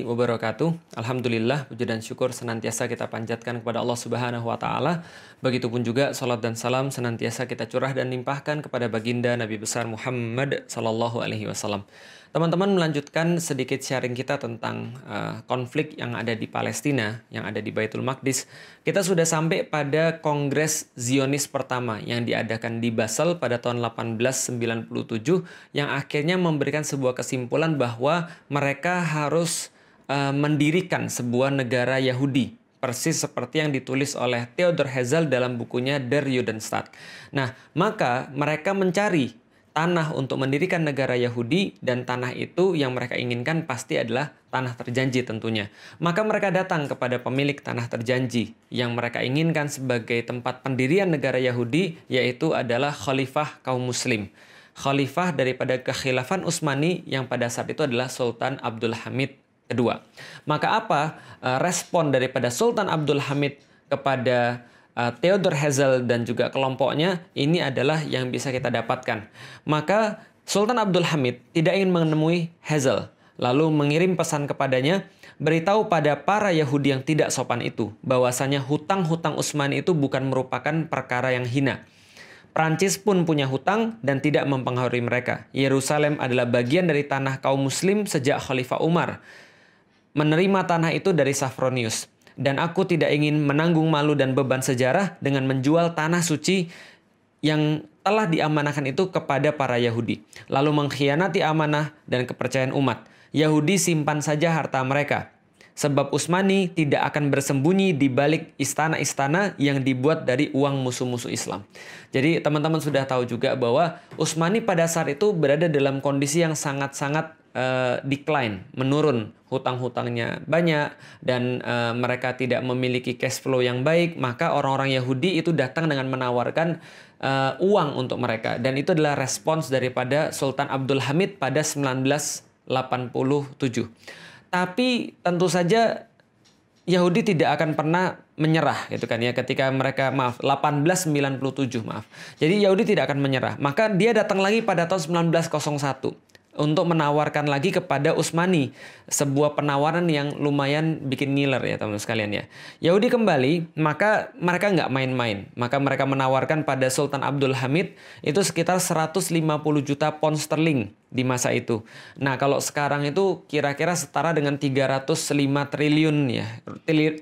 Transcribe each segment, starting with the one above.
wabarakatuh. Alhamdulillah, puji dan syukur senantiasa kita panjatkan kepada Allah Subhanahu wa taala. Begitupun juga salat dan salam senantiasa kita curah dan limpahkan kepada baginda Nabi besar Muhammad sallallahu alaihi wasallam. Teman-teman melanjutkan sedikit sharing kita tentang uh, konflik yang ada di Palestina, yang ada di Baitul Maqdis. Kita sudah sampai pada Kongres Zionis pertama yang diadakan di Basel pada tahun 1897 yang akhirnya memberikan sebuah kesimpulan bahwa mereka harus uh, mendirikan sebuah negara Yahudi persis seperti yang ditulis oleh Theodor Herzl dalam bukunya Der Judenstaat. Nah, maka mereka mencari tanah untuk mendirikan negara Yahudi dan tanah itu yang mereka inginkan pasti adalah tanah terjanji tentunya. Maka mereka datang kepada pemilik tanah terjanji yang mereka inginkan sebagai tempat pendirian negara Yahudi yaitu adalah khalifah kaum muslim. Khalifah daripada kekhilafan Utsmani yang pada saat itu adalah Sultan Abdul Hamid kedua. Maka apa eh, respon daripada Sultan Abdul Hamid kepada uh, Theodor Herzl dan juga kelompoknya ini adalah yang bisa kita dapatkan. Maka Sultan Abdul Hamid tidak ingin menemui Herzl, lalu mengirim pesan kepadanya, beritahu pada para Yahudi yang tidak sopan itu bahwasanya hutang-hutang Utsmani itu bukan merupakan perkara yang hina. Prancis pun punya hutang dan tidak mempengaruhi mereka. Yerusalem adalah bagian dari tanah kaum muslim sejak Khalifah Umar. Menerima tanah itu dari Safronius dan aku tidak ingin menanggung malu dan beban sejarah dengan menjual tanah suci yang telah diamanahkan itu kepada para Yahudi, lalu mengkhianati amanah dan kepercayaan umat. Yahudi simpan saja harta mereka, sebab Utsmani tidak akan bersembunyi di balik istana-istana yang dibuat dari uang musuh-musuh Islam. Jadi teman-teman sudah tahu juga bahwa Utsmani pada saat itu berada dalam kondisi yang sangat-sangat uh, decline, menurun, hutang-hutangnya banyak dan uh, mereka tidak memiliki cash flow yang baik, maka orang-orang Yahudi itu datang dengan menawarkan uh, uang untuk mereka dan itu adalah respons daripada Sultan Abdul Hamid pada 1987. Tapi tentu saja Yahudi tidak akan pernah menyerah gitu kan ya ketika mereka maaf 1897 maaf. Jadi Yahudi tidak akan menyerah. Maka dia datang lagi pada tahun 1901 untuk menawarkan lagi kepada Usmani sebuah penawaran yang lumayan bikin ngiler ya teman-teman sekalian ya. Yahudi kembali, maka mereka nggak main-main. Maka mereka menawarkan pada Sultan Abdul Hamid itu sekitar 150 juta pound sterling di masa itu. Nah, kalau sekarang itu kira-kira setara dengan 305 triliun ya,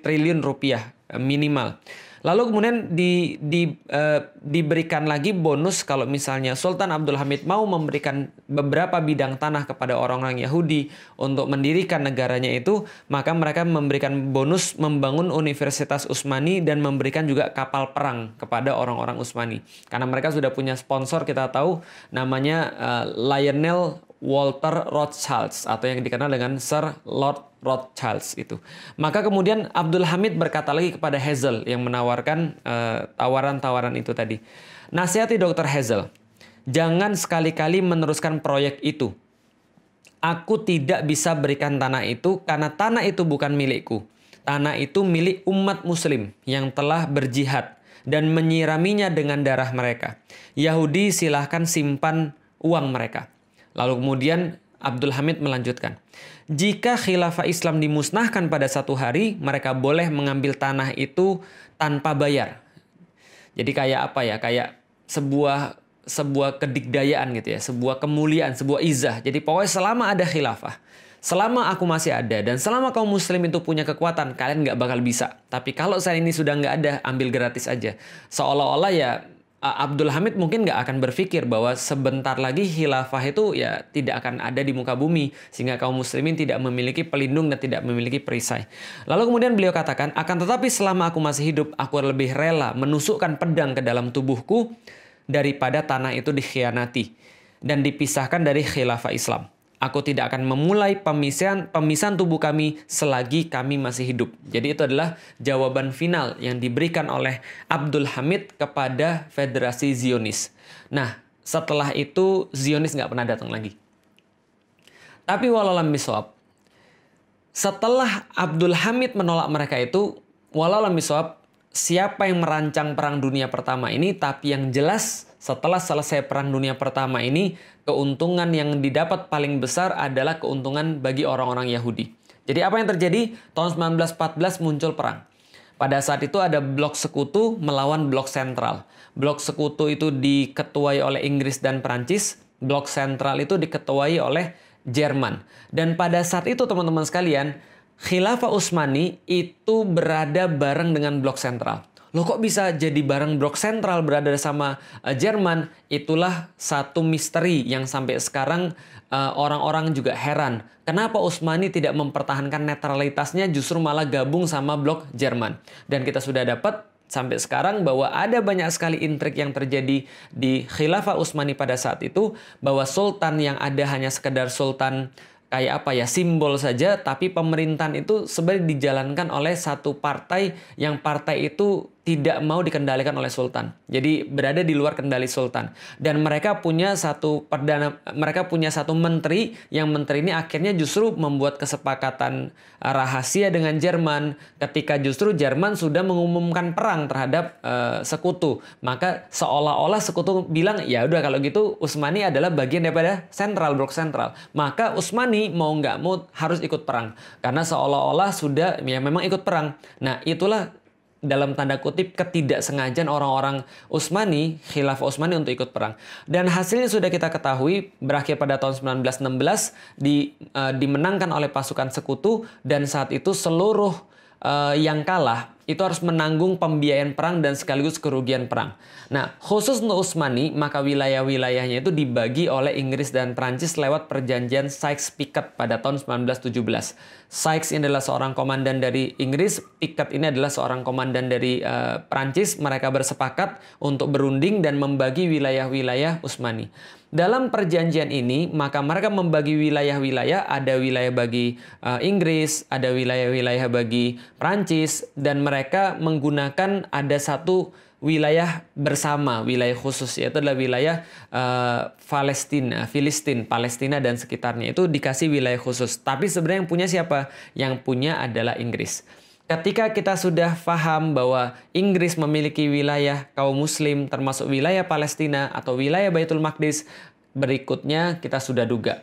triliun rupiah eh, minimal. Lalu kemudian di, di, uh, diberikan lagi bonus kalau misalnya Sultan Abdul Hamid mau memberikan beberapa bidang tanah kepada orang-orang Yahudi untuk mendirikan negaranya itu, maka mereka memberikan bonus membangun Universitas Utsmani dan memberikan juga kapal perang kepada orang-orang Utsmani. Karena mereka sudah punya sponsor kita tahu namanya uh, Lionel Walter Rothschild atau yang dikenal dengan Sir Lord Rothschild itu. Maka kemudian Abdul Hamid berkata lagi kepada Hazel yang menawarkan eh, tawaran-tawaran itu tadi. Nasihati Dr. Hazel, jangan sekali-kali meneruskan proyek itu. Aku tidak bisa berikan tanah itu karena tanah itu bukan milikku. Tanah itu milik umat muslim yang telah berjihad dan menyiraminya dengan darah mereka. Yahudi silahkan simpan uang mereka. Lalu kemudian Abdul Hamid melanjutkan, jika khilafah Islam dimusnahkan pada satu hari, mereka boleh mengambil tanah itu tanpa bayar. Jadi kayak apa ya? Kayak sebuah sebuah kedikdayaan gitu ya, sebuah kemuliaan, sebuah izah. Jadi pokoknya selama ada khilafah, selama aku masih ada dan selama kaum muslim itu punya kekuatan, kalian nggak bakal bisa. Tapi kalau saya ini sudah nggak ada, ambil gratis aja. Seolah-olah ya Abdul Hamid mungkin nggak akan berpikir bahwa sebentar lagi khilafah itu ya tidak akan ada di muka bumi sehingga kaum muslimin tidak memiliki pelindung dan tidak memiliki perisai. Lalu kemudian beliau katakan, akan tetapi selama aku masih hidup, aku lebih rela menusukkan pedang ke dalam tubuhku daripada tanah itu dikhianati dan dipisahkan dari khilafah Islam. Aku tidak akan memulai pemisahan pemisahan tubuh kami selagi kami masih hidup. Jadi itu adalah jawaban final yang diberikan oleh Abdul Hamid kepada Federasi Zionis. Nah, setelah itu Zionis nggak pernah datang lagi. Tapi walau miswab, setelah Abdul Hamid menolak mereka itu, walau miswab, siapa yang merancang perang dunia pertama ini, tapi yang jelas setelah selesai perang dunia pertama ini, keuntungan yang didapat paling besar adalah keuntungan bagi orang-orang Yahudi. Jadi apa yang terjadi? Tahun 1914 muncul perang. Pada saat itu ada blok sekutu melawan blok sentral. Blok sekutu itu diketuai oleh Inggris dan Prancis, blok sentral itu diketuai oleh Jerman. Dan pada saat itu teman-teman sekalian, Khilafah Utsmani itu berada bareng dengan blok sentral. Loh kok bisa jadi bareng blok sentral berada sama uh, Jerman? Itulah satu misteri yang sampai sekarang uh, orang-orang juga heran. Kenapa Utsmani tidak mempertahankan netralitasnya justru malah gabung sama blok Jerman? Dan kita sudah dapat sampai sekarang bahwa ada banyak sekali intrik yang terjadi di Khilafah Utsmani pada saat itu bahwa sultan yang ada hanya sekedar sultan kayak apa ya simbol saja tapi pemerintahan itu sebenarnya dijalankan oleh satu partai yang partai itu tidak mau dikendalikan oleh sultan. Jadi berada di luar kendali sultan. Dan mereka punya satu perdana mereka punya satu menteri yang menteri ini akhirnya justru membuat kesepakatan uh, rahasia dengan Jerman ketika justru Jerman sudah mengumumkan perang terhadap uh, sekutu. Maka seolah-olah sekutu bilang ya udah kalau gitu Utsmani adalah bagian daripada sentral blok sentral. Maka Utsmani mau nggak mau harus ikut perang karena seolah-olah sudah ya memang ikut perang. Nah, itulah dalam tanda kutip ketidaksengajaan orang-orang Utsmani, khilafah Utsmani untuk ikut perang. Dan hasilnya sudah kita ketahui berakhir pada tahun 1916 di, uh, dimenangkan oleh pasukan sekutu dan saat itu seluruh uh, yang kalah itu harus menanggung pembiayaan perang dan sekaligus kerugian perang. Nah, khusus untuk Utsmani, maka wilayah-wilayahnya itu dibagi oleh Inggris dan Prancis lewat perjanjian Sykes-Picot pada tahun 1917. Sykes ini adalah seorang komandan dari Inggris, Picot ini adalah seorang komandan dari uh, Prancis. Mereka bersepakat untuk berunding dan membagi wilayah-wilayah Utsmani. Dalam perjanjian ini, maka mereka membagi wilayah-wilayah, ada wilayah bagi uh, Inggris, ada wilayah-wilayah bagi Prancis, dan mereka menggunakan ada satu wilayah bersama, wilayah khusus, yaitu adalah wilayah uh, Palestina, Filistin, Palestina dan sekitarnya. Itu dikasih wilayah khusus. Tapi sebenarnya yang punya siapa? Yang punya adalah Inggris. Ketika kita sudah paham bahwa Inggris memiliki wilayah kaum muslim termasuk wilayah Palestina atau wilayah Baitul Maqdis, berikutnya kita sudah duga.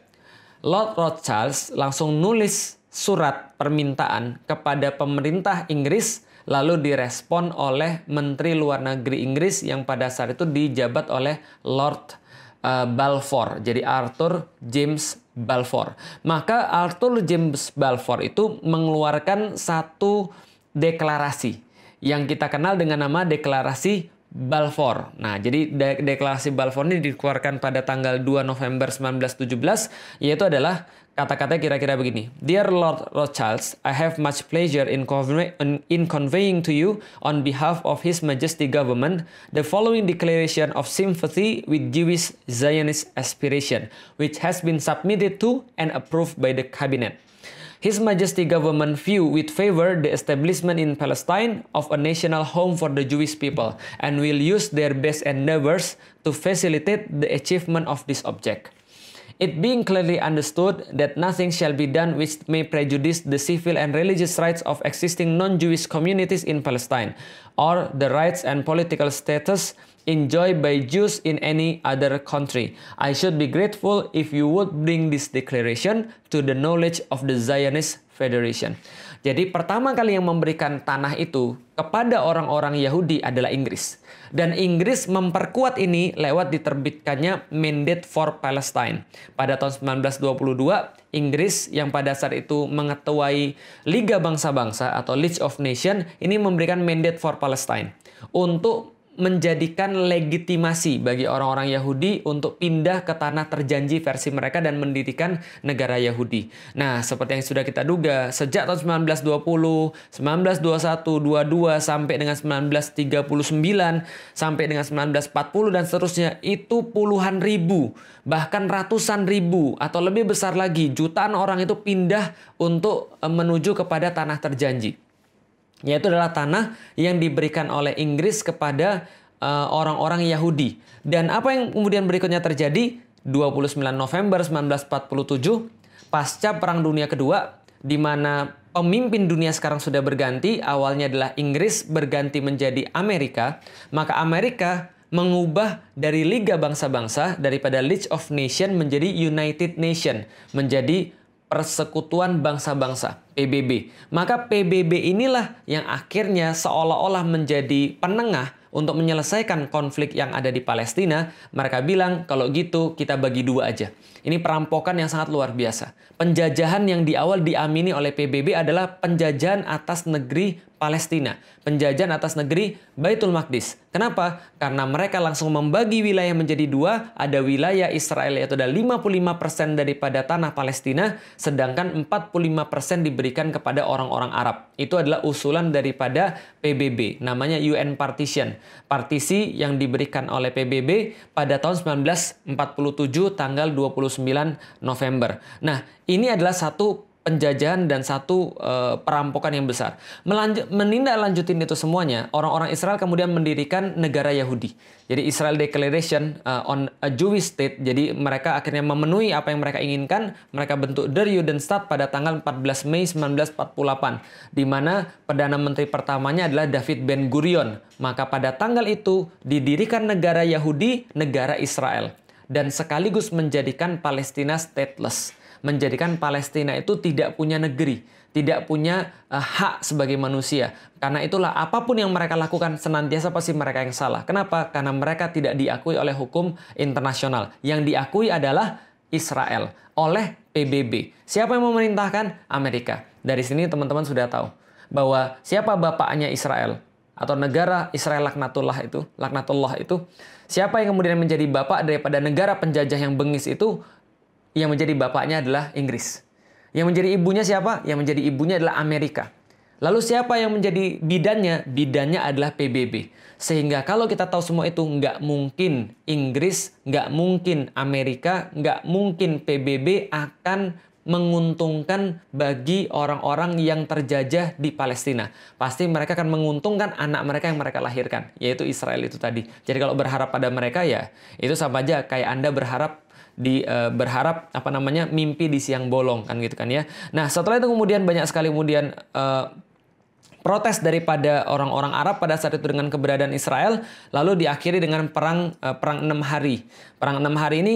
Lord Rothschild langsung nulis surat permintaan kepada pemerintah Inggris lalu direspon oleh Menteri Luar Negeri Inggris yang pada saat itu dijabat oleh Lord uh, Balfour. Jadi Arthur James Balfour. Maka Arthur James Balfour itu mengeluarkan satu deklarasi yang kita kenal dengan nama deklarasi Balfour. Nah, jadi de deklarasi Balfour ini dikeluarkan pada tanggal 2 November 1917 yaitu adalah kata-kata kira-kira begini. Dear Lord Rothschild, I have much pleasure in, in conveying to you on behalf of His Majesty government the following declaration of sympathy with Jewish Zionist aspiration, which has been submitted to and approved by the cabinet. His Majesty government view with favor the establishment in Palestine of a national home for the Jewish people and will use their best endeavors to facilitate the achievement of this object. It being clearly understood that nothing shall be done which may prejudice the civil and religious rights of existing non-Jewish communities in Palestine, or the rights and political status enjoyed by Jews in any other country. I should be grateful if you would bring this declaration to the knowledge of the Zionist Federation. Jadi pertama kali yang memberikan tanah itu kepada orang-orang Yahudi adalah Inggris. Dan Inggris memperkuat ini lewat diterbitkannya Mandate for Palestine. Pada tahun 1922, Inggris yang pada saat itu mengetuai Liga Bangsa-Bangsa atau League of Nations ini memberikan Mandate for Palestine untuk menjadikan legitimasi bagi orang-orang Yahudi untuk pindah ke tanah terjanji versi mereka dan mendirikan negara Yahudi. Nah, seperti yang sudah kita duga, sejak tahun 1920, 1921, 22 sampai dengan 1939, sampai dengan 1940 dan seterusnya itu puluhan ribu, bahkan ratusan ribu atau lebih besar lagi jutaan orang itu pindah untuk eh, menuju kepada tanah terjanji yaitu adalah tanah yang diberikan oleh Inggris kepada uh, orang-orang uh, Yahudi. Dan apa yang kemudian berikutnya terjadi? 29 November 1947, pasca Perang Dunia Kedua, di mana pemimpin dunia sekarang sudah berganti, awalnya adalah Inggris berganti menjadi Amerika, maka Amerika mengubah dari Liga Bangsa-Bangsa daripada League of Nations menjadi United Nation, menjadi Persekutuan Bangsa-Bangsa PBB. Maka PBB inilah yang akhirnya seolah-olah menjadi penengah untuk menyelesaikan konflik yang ada di Palestina. Mereka bilang kalau gitu kita bagi dua aja. Ini perampokan yang sangat luar biasa. Penjajahan yang di awal diamini oleh PBB adalah penjajahan atas negeri Palestina, penjajahan atas negeri Baitul Maqdis. Kenapa? Karena mereka langsung membagi wilayah menjadi dua, ada wilayah Israel yaitu ada 55% daripada tanah Palestina, sedangkan 45% diberikan kepada orang-orang Arab. Itu adalah usulan daripada PBB, namanya UN Partition. Partisi yang diberikan oleh PBB pada tahun 1947 tanggal 29 November. Nah, ini adalah satu penjajahan dan satu uh, perampokan yang besar. Melanjut, menindaklanjutin itu semuanya, orang-orang Israel kemudian mendirikan negara Yahudi. Jadi Israel Declaration uh, on a Jewish State. Jadi mereka akhirnya memenuhi apa yang mereka inginkan. Mereka bentuk Der Judenstaat pada tanggal 14 Mei 1948, di mana perdana menteri pertamanya adalah David Ben Gurion. Maka pada tanggal itu didirikan negara Yahudi, negara Israel, dan sekaligus menjadikan Palestina stateless menjadikan Palestina itu tidak punya negeri, tidak punya uh, hak sebagai manusia. Karena itulah apa pun yang mereka lakukan senantiasa pasti mereka yang salah. Kenapa? Karena mereka tidak diakui oleh hukum internasional. Yang diakui adalah Israel oleh PBB. Siapa yang memerintahkan? Amerika. Dari sini teman-teman sudah tahu bahwa siapa bapaknya Israel atau negara Israel laknatullah itu, laknatullah itu, siapa yang kemudian menjadi bapak daripada negara penjajah yang bengis itu yang menjadi bapaknya adalah Inggris. Yang menjadi ibunya siapa? Yang menjadi ibunya adalah Amerika. Lalu siapa yang menjadi bidannya? Bidannya adalah PBB. Sehingga kalau kita tahu semua itu, nggak mungkin Inggris, nggak mungkin Amerika, nggak mungkin PBB akan menguntungkan bagi orang-orang yang terjajah di Palestina. Pasti mereka akan menguntungkan anak mereka yang mereka lahirkan, yaitu Israel itu tadi. Jadi kalau berharap pada mereka ya, itu sama aja kayak Anda berharap di uh, berharap apa namanya mimpi di siang bolong kan gitu kan ya. Nah setelah itu kemudian banyak sekali kemudian uh, protes daripada orang-orang Arab pada saat itu dengan keberadaan Israel lalu diakhiri dengan perang uh, perang enam hari. Perang enam hari ini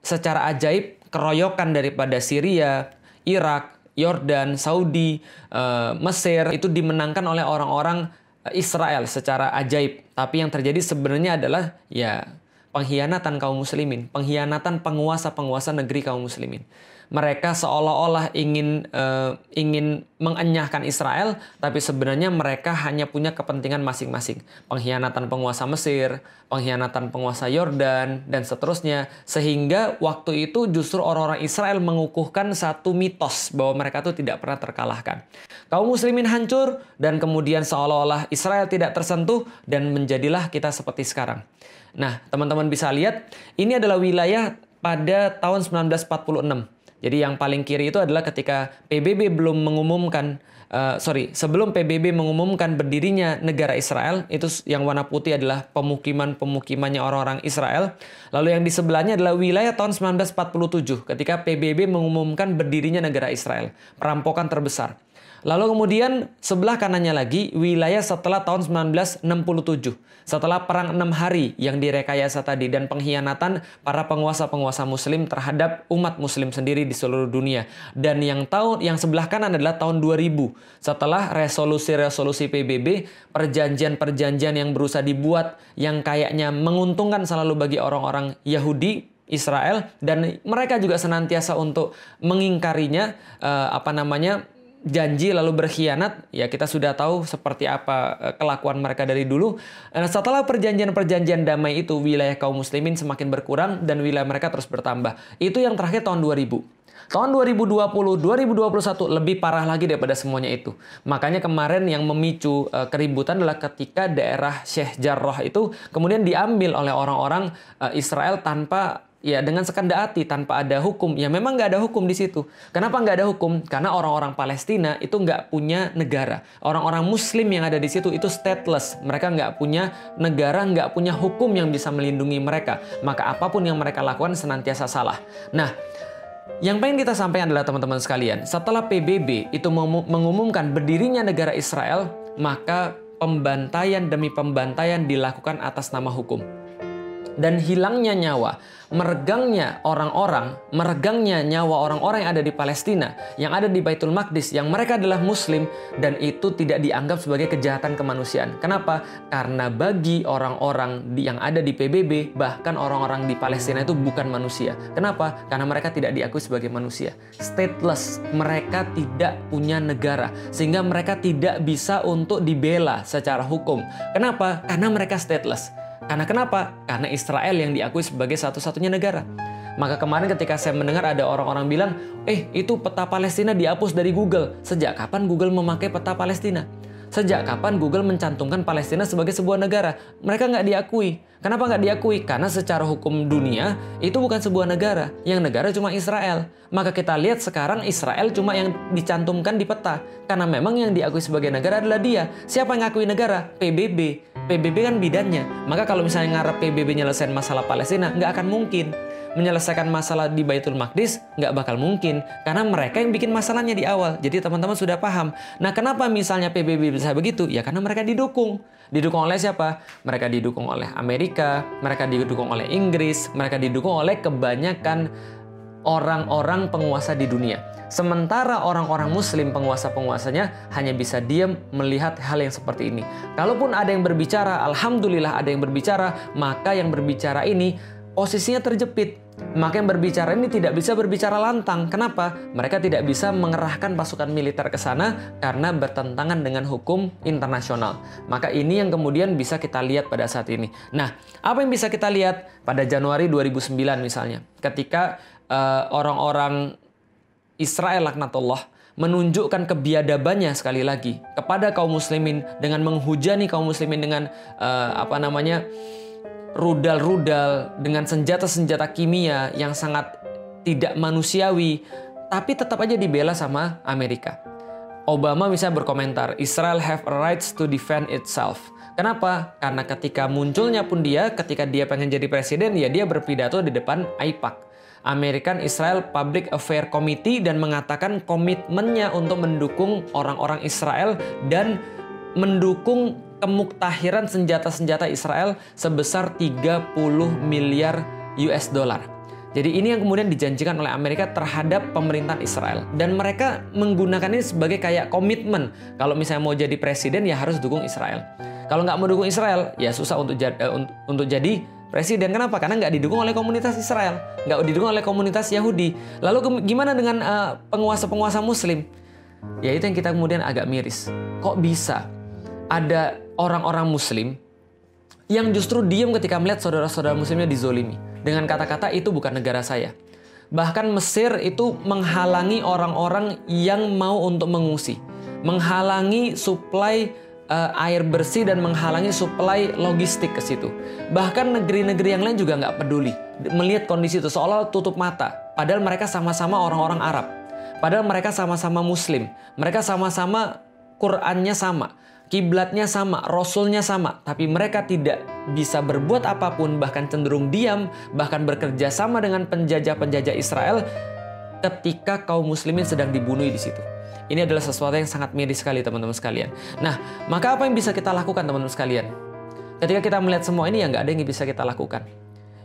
secara ajaib keroyokan daripada Syria, Irak, Yordan, Saudi, uh, Mesir itu dimenangkan oleh orang-orang Israel secara ajaib. Tapi yang terjadi sebenarnya adalah ya pengkhianatan kaum muslimin, pengkhianatan penguasa-penguasa negeri kaum muslimin. Mereka seolah-olah ingin uh, ingin mengenyahkan Israel, tapi sebenarnya mereka hanya punya kepentingan masing-masing. Pengkhianatan penguasa Mesir, pengkhianatan penguasa Yordan, dan seterusnya. Sehingga waktu itu justru orang-orang Israel mengukuhkan satu mitos bahwa mereka itu tidak pernah terkalahkan. Kaum muslimin hancur, dan kemudian seolah-olah Israel tidak tersentuh, dan menjadilah kita seperti sekarang. Nah, teman-teman bisa lihat, ini adalah wilayah pada tahun 1946. Jadi yang paling kiri itu adalah ketika PBB belum mengumumkan, uh, sorry, sebelum PBB mengumumkan berdirinya negara Israel, itu yang warna putih adalah pemukiman-pemukimannya orang-orang Israel. Lalu yang di sebelahnya adalah wilayah tahun 1947 ketika PBB mengumumkan berdirinya negara Israel. Perampokan terbesar. Lalu kemudian sebelah kanannya lagi wilayah setelah tahun 1967. Setelah perang enam hari yang direkayasa tadi dan pengkhianatan para penguasa-penguasa muslim terhadap umat muslim sendiri di seluruh dunia. Dan yang tahun yang sebelah kanan adalah tahun 2000. Setelah resolusi-resolusi PBB, perjanjian-perjanjian yang berusaha dibuat yang kayaknya menguntungkan selalu bagi orang-orang Yahudi Israel dan mereka juga senantiasa untuk mengingkarinya uh, apa namanya janji lalu berkhianat, ya kita sudah tahu seperti apa eh, kelakuan mereka dari dulu. Nah, setelah perjanjian-perjanjian damai itu, wilayah kaum muslimin semakin berkurang dan wilayah mereka terus bertambah. Itu yang terakhir tahun 2000. Tahun 2020, 2021 lebih parah lagi daripada semuanya itu. Makanya kemarin yang memicu uh, keributan adalah ketika daerah Syekh Jarrah itu kemudian diambil oleh orang-orang Israel tanpa ya dengan sekanda hati tanpa ada hukum. Ya memang nggak ada hukum di situ. Kenapa nggak ada hukum? Karena orang-orang Palestina itu nggak punya negara. Orang-orang Muslim yang ada di situ itu stateless. Mereka nggak punya negara nggak punya hukum yang bisa melindungi mereka. Maka apa pun yang mereka lakukan senantiasa salah. Nah yang pengen kita sampaikan adalah teman-teman sekalian setelah PBB itu mengumumkan berdirinya negara Israel maka pembantaian demi pembantaian dilakukan atas nama hukum dan hilangnya nyawa, meregangnya orang-orang, meregangnya nyawa orang-orang yang ada di Palestina, yang ada di Baitul Maqdis, yang mereka adalah muslim dan itu tidak dianggap sebagai kejahatan kemanusiaan. Kenapa? Karena bagi orang-orang yang ada di PBB, bahkan orang-orang di Palestina itu bukan manusia. Kenapa? Karena mereka tidak diakui sebagai manusia. Stateless, mereka tidak punya negara sehingga mereka tidak bisa untuk dibela secara hukum. Kenapa? Karena mereka stateless. Karena kenapa? Karena Israel yang diakui sebagai satu-satunya negara. Maka kemarin ketika saya mendengar ada orang-orang bilang, eh itu peta Palestina dihapus dari Google. Sejak kapan Google memakai peta Palestina? Sejak kapan Google mencantumkan Palestina sebagai sebuah negara? Mereka nggak diakui. Kenapa nggak diakui? Karena secara hukum dunia itu bukan sebuah negara. Yang negara cuma Israel. Maka kita lihat sekarang Israel cuma yang dicantumkan di peta. Karena memang yang diakui sebagai negara adalah dia. Siapa yang ngakui negara? PBB. PBB kan bidannya. Maka kalau misalnya ngarep PBB nyelesain masalah Palestina, nggak akan mungkin menyelesaikan masalah di Baitul Maqdis nggak bakal mungkin karena mereka yang bikin masalahnya di awal. Jadi teman-teman sudah paham. Nah, kenapa misalnya PBB bisa begitu? Ya karena mereka didukung. Didukung oleh siapa? Mereka didukung oleh Amerika, mereka didukung oleh Inggris, mereka didukung oleh kebanyakan orang-orang penguasa di dunia. Sementara orang-orang muslim penguasa-penguasanya hanya bisa diam melihat hal yang seperti ini. Kalaupun ada yang berbicara, alhamdulillah ada yang berbicara, maka yang berbicara ini posisinya terjepit. Maka yang berbicara ini tidak bisa berbicara lantang. Kenapa? Mereka tidak bisa mengerahkan pasukan militer ke sana karena bertentangan dengan hukum internasional. Maka ini yang kemudian bisa kita lihat pada saat ini. Nah, apa yang bisa kita lihat pada Januari 2009 misalnya, ketika orang-orang Israel laknatullah menunjukkan kebiadabannya sekali lagi kepada kaum muslimin dengan menghujani kaum muslimin dengan uh, apa namanya rudal-rudal dengan senjata-senjata kimia yang sangat tidak manusiawi, tapi tetap aja dibela sama Amerika. Obama bisa berkomentar, Israel have a rights to defend itself. Kenapa? Karena ketika munculnya pun dia, ketika dia pengen jadi presiden, ya dia berpidato di depan AIPAC. American Israel Public Affair Committee dan mengatakan komitmennya untuk mendukung orang-orang Israel dan mendukung kemuktahiran senjata-senjata Israel sebesar 30 miliar US dollar. Jadi ini yang kemudian dijanjikan oleh Amerika terhadap pemerintahan Israel. Dan mereka menggunakan ini sebagai kayak komitmen. Kalau misalnya mau jadi presiden ya harus dukung Israel. Kalau nggak mau dukung Israel ya susah untuk, jadi, uh, eh, untuk jadi presiden. Kenapa? Karena nggak didukung oleh komunitas Israel. Nggak didukung oleh komunitas Yahudi. Lalu gimana dengan eh, penguasa-penguasa uh, muslim? Ya itu yang kita kemudian agak miris. Kok bisa ada orang-orang muslim yang justru diam ketika melihat saudara-saudara muslimnya dizolimi. Dengan kata-kata itu bukan negara saya. Bahkan Mesir itu menghalangi orang-orang yang mau untuk mengungsi. Menghalangi suplai uh, air bersih dan menghalangi suplai logistik ke situ. Bahkan negeri-negeri yang lain juga nggak peduli melihat kondisi itu seolah tutup mata. Padahal mereka sama-sama orang-orang Arab. Padahal mereka sama-sama Muslim. Mereka sama-sama Qurannya sama kiblatnya sama, rasulnya sama, tapi mereka tidak bisa berbuat apa pun, bahkan cenderung diam, bahkan bekerja sama dengan penjajah-penjajah Israel ketika kaum muslimin sedang dibunuh di situ. Ini adalah sesuatu yang sangat miris sekali teman-teman sekalian. Nah, maka apa yang bisa kita lakukan teman-teman sekalian? Ketika kita melihat semua ini ya nggak ada yang bisa kita lakukan.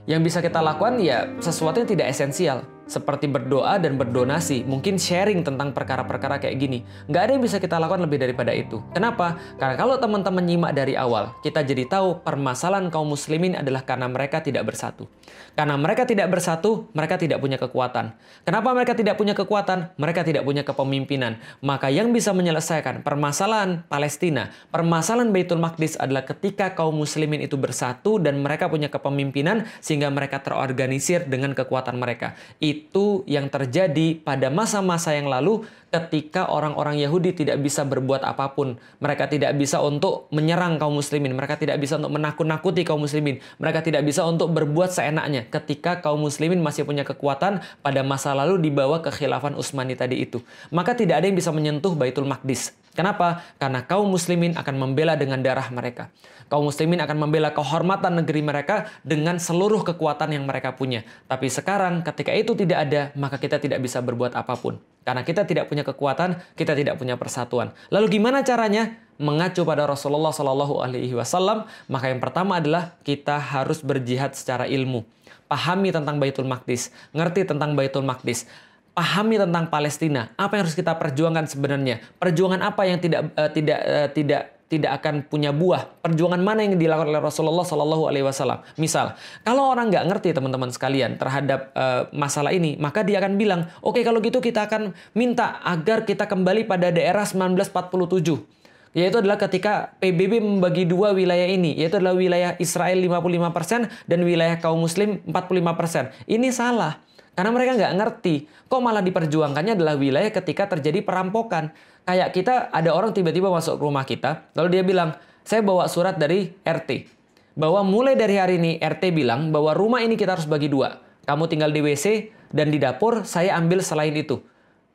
Yang bisa kita lakukan ya sesuatu yang tidak esensial seperti berdoa dan berdonasi, mungkin sharing tentang perkara-perkara kayak gini. Nggak ada yang bisa kita lakukan lebih daripada itu. Kenapa? Karena kalau teman-teman nyimak dari awal, kita jadi tahu permasalahan kaum muslimin adalah karena mereka tidak bersatu. Karena mereka tidak bersatu, mereka tidak punya kekuatan. Kenapa mereka tidak punya kekuatan? Mereka tidak punya kepemimpinan. Maka yang bisa menyelesaikan permasalahan Palestina, permasalahan Baitul Maqdis adalah ketika kaum muslimin itu bersatu dan mereka punya kepemimpinan sehingga mereka terorganisir dengan kekuatan mereka. Itu yang terjadi pada masa-masa yang lalu ketika orang-orang Yahudi tidak bisa berbuat apa pun. Mereka tidak bisa untuk menyerang kaum muslimin. Mereka tidak bisa untuk menakut-nakuti kaum muslimin. Mereka tidak bisa untuk berbuat seenaknya ketika kaum muslimin masih punya kekuatan pada masa lalu dibawa ke khilafan Utsmani tadi itu. Maka tidak ada yang bisa menyentuh Baitul Maqdis. Kenapa? Karena kaum muslimin akan membela dengan darah mereka. Kaum muslimin akan membela kehormatan negeri mereka dengan seluruh kekuatan yang mereka punya. Tapi sekarang ketika itu tidak ada, maka kita tidak bisa berbuat apa pun. Karena kita tidak punya kekuatan, kita tidak punya persatuan. Lalu gimana caranya? mengacu pada Rasulullah Shallallahu Alaihi Wasallam, maka yang pertama adalah kita harus berjihad secara ilmu. Pahami tentang Baitul Maqdis, ngerti tentang Baitul Maqdis, pahami tentang Palestina. Apa yang harus kita perjuangkan sebenarnya? Perjuangan apa yang tidak uh, tidak uh, tidak tidak akan punya buah. Perjuangan mana yang dilakukan oleh Rasulullah Shallallahu Alaihi Wasallam. Misal, kalau orang nggak ngerti teman-teman sekalian terhadap uh, masalah ini, maka dia akan bilang, oke okay, kalau gitu kita akan minta agar kita kembali pada daerah 1947 yaitu adalah ketika PBB membagi dua wilayah ini, yaitu adalah wilayah Israel 55% dan wilayah kaum muslim 45%. Ini salah. Karena mereka nggak ngerti. Kok malah diperjuangkannya adalah wilayah ketika terjadi perampokan. Kayak kita ada orang tiba-tiba masuk rumah kita, lalu dia bilang, saya bawa surat dari RT. Bahwa mulai dari hari ini RT bilang bahwa rumah ini kita harus bagi dua. Kamu tinggal di WC dan di dapur, saya ambil selain itu.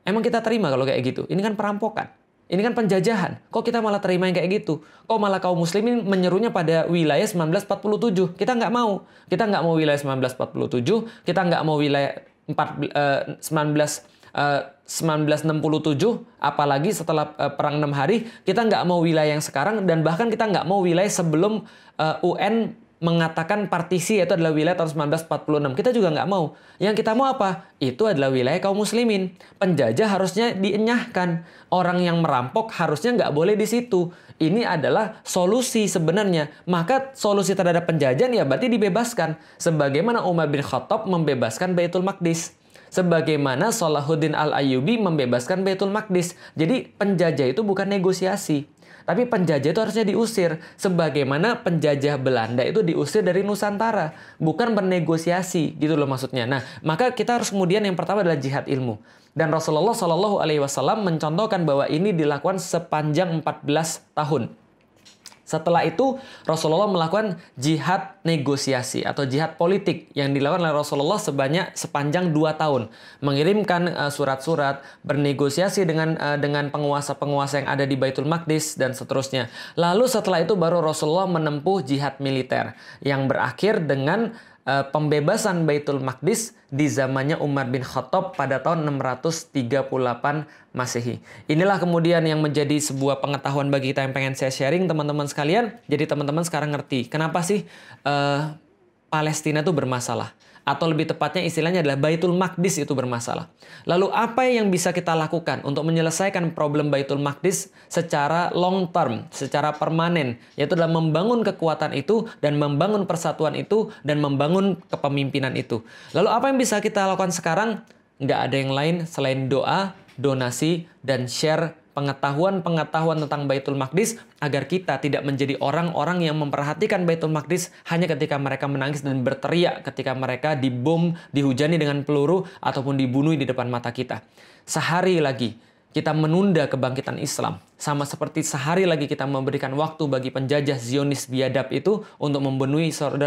Emang kita terima kalau kayak gitu? Ini kan perampokan. Ini kan penjajahan. Kok kita malah terima yang kayak gitu? Kok malah kaum muslimin menyerunya pada wilayah 1947? Kita nggak mau. Kita nggak mau wilayah 1947. Kita nggak mau wilayah 4, uh, 19 uh, 1967, apalagi setelah uh, perang enam hari, kita nggak mau wilayah yang sekarang dan bahkan kita nggak mau wilayah sebelum uh, UN mengatakan partisi itu adalah wilayah tahun 1946. Kita juga nggak mau. Yang kita mau apa? Itu adalah wilayah kaum muslimin. Penjajah harusnya dienyahkan. Orang yang merampok harusnya nggak boleh di situ. Ini adalah solusi sebenarnya. Maka solusi terhadap penjajahan ya berarti dibebaskan. Sebagaimana Umar bin Khattab membebaskan Baitul Maqdis sebagaimana Salahuddin Al-Ayyubi membebaskan Baitul Maqdis. Jadi penjajah itu bukan negosiasi. Tapi penjajah itu harusnya diusir. Sebagaimana penjajah Belanda itu diusir dari Nusantara. Bukan bernegosiasi gitu loh maksudnya. Nah maka kita harus kemudian yang pertama adalah jihad ilmu. Dan Rasulullah Shallallahu Alaihi Wasallam mencontohkan bahwa ini dilakukan sepanjang 14 tahun. Setelah itu Rasulullah melakukan jihad negosiasi atau jihad politik yang dilakukan oleh Rasulullah sebanyak sepanjang dua tahun, mengirimkan uh, surat-surat, bernegosiasi dengan uh, dengan penguasa-penguasa yang ada di Baitul Maqdis dan seterusnya. Lalu setelah itu baru Rasulullah menempuh jihad militer yang berakhir dengan uh, pembebasan Baitul Maqdis di zamannya Umar bin Khattab pada tahun 638 Masehi. Inilah kemudian yang menjadi sebuah pengetahuan bagi kita yang pengen saya sharing teman-teman sekalian. Jadi teman-teman sekarang ngerti kenapa sih uh, Palestina itu bermasalah atau lebih tepatnya istilahnya adalah Baitul Maqdis itu bermasalah. Lalu apa yang bisa kita lakukan untuk menyelesaikan problem Baitul Maqdis secara long term, secara permanen, yaitu adalah membangun kekuatan itu dan membangun persatuan itu dan membangun kepemimpinan itu. Lalu apa yang bisa kita lakukan sekarang? Nggak ada yang lain selain doa, donasi, dan share pengetahuan-pengetahuan tentang Baitul Maqdis agar kita tidak menjadi orang-orang yang memperhatikan Baitul Maqdis hanya ketika mereka menangis dan berteriak ketika mereka dibom, dihujani dengan peluru ataupun dibunuh di depan mata kita. Sehari lagi kita menunda kebangkitan Islam. Sama seperti sehari lagi kita memberikan waktu bagi penjajah Zionis biadab itu untuk membunuh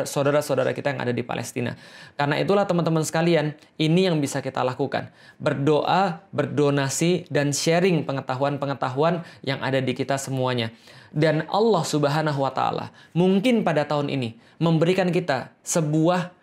saudara-saudara kita yang ada di Palestina. Karena itulah teman-teman sekalian, ini yang bisa kita lakukan. Berdoa, berdonasi, dan sharing pengetahuan-pengetahuan yang ada di kita semuanya. Dan Allah subhanahu wa ta'ala mungkin pada tahun ini memberikan kita sebuah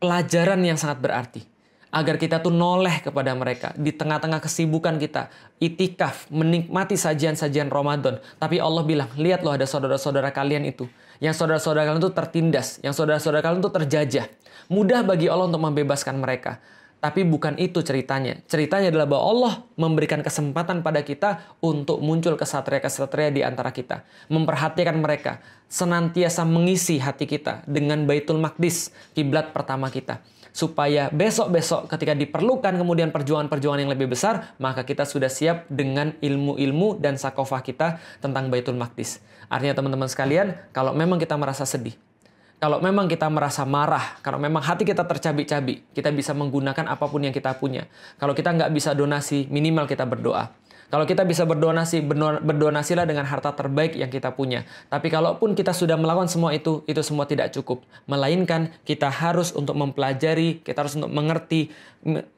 pelajaran yang sangat berarti agar kita tuh noleh kepada mereka di tengah-tengah kesibukan kita itikaf menikmati sajian-sajian Ramadan tapi Allah bilang lihat loh ada saudara-saudara kalian itu yang saudara-saudara kalian itu tertindas yang saudara-saudara kalian itu terjajah mudah bagi Allah untuk membebaskan mereka tapi bukan itu ceritanya. Ceritanya adalah bahwa Allah memberikan kesempatan pada kita untuk muncul kesatria-kesatria di antara kita. Memperhatikan mereka. Senantiasa mengisi hati kita dengan Baitul Maqdis, kiblat pertama kita supaya besok-besok ketika diperlukan kemudian perjuangan-perjuangan yang lebih besar, maka kita sudah siap dengan ilmu-ilmu dan sakofah kita tentang Baitul Maqdis. Artinya teman-teman sekalian, kalau memang kita merasa sedih, kalau memang kita merasa marah, kalau memang hati kita tercabik-cabik, kita bisa menggunakan apa pun yang kita punya. Kalau kita nggak bisa donasi, minimal kita berdoa. Kalau kita bisa berdonasi, berdonasilah dengan harta terbaik yang kita punya. Tapi kalaupun kita sudah melakukan semua itu, itu semua tidak cukup. Melainkan kita harus untuk mempelajari, kita harus untuk mengerti,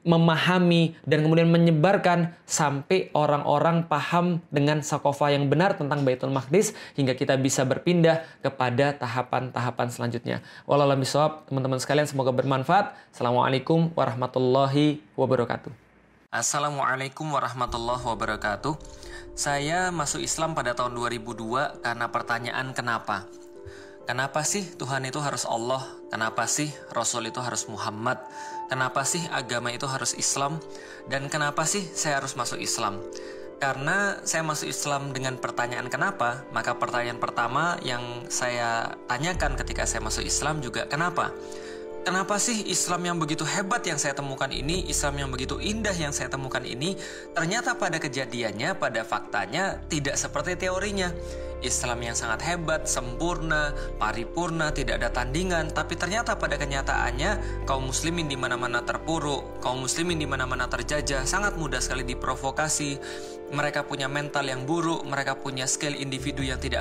memahami, dan kemudian menyebarkan sampai orang-orang paham dengan sakofa yang benar tentang Baitul Maqdis hingga kita bisa berpindah kepada tahapan-tahapan selanjutnya. Wallahualam teman-teman sekalian semoga bermanfaat. Assalamualaikum warahmatullahi wabarakatuh. Assalamualaikum warahmatullahi wabarakatuh. Saya masuk Islam pada tahun 2002 karena pertanyaan kenapa. Kenapa sih Tuhan itu harus Allah? Kenapa sih Rasul itu harus Muhammad? Kenapa sih agama itu harus Islam? Dan kenapa sih saya harus masuk Islam? Karena saya masuk Islam dengan pertanyaan kenapa, maka pertanyaan pertama yang saya tanyakan ketika saya masuk Islam juga kenapa? Kenapa sih Islam yang begitu hebat yang saya temukan ini, Islam yang begitu indah yang saya temukan ini, ternyata pada kejadiannya, pada faktanya tidak seperti teorinya. Islam yang sangat hebat, sempurna, paripurna, tidak ada tandingan, tapi ternyata pada kenyataannya kaum muslimin di mana-mana terpuruk, kaum muslimin di mana-mana terjajah, sangat mudah sekali diprovokasi. Mereka punya mental yang buruk, mereka punya skill individu yang tidak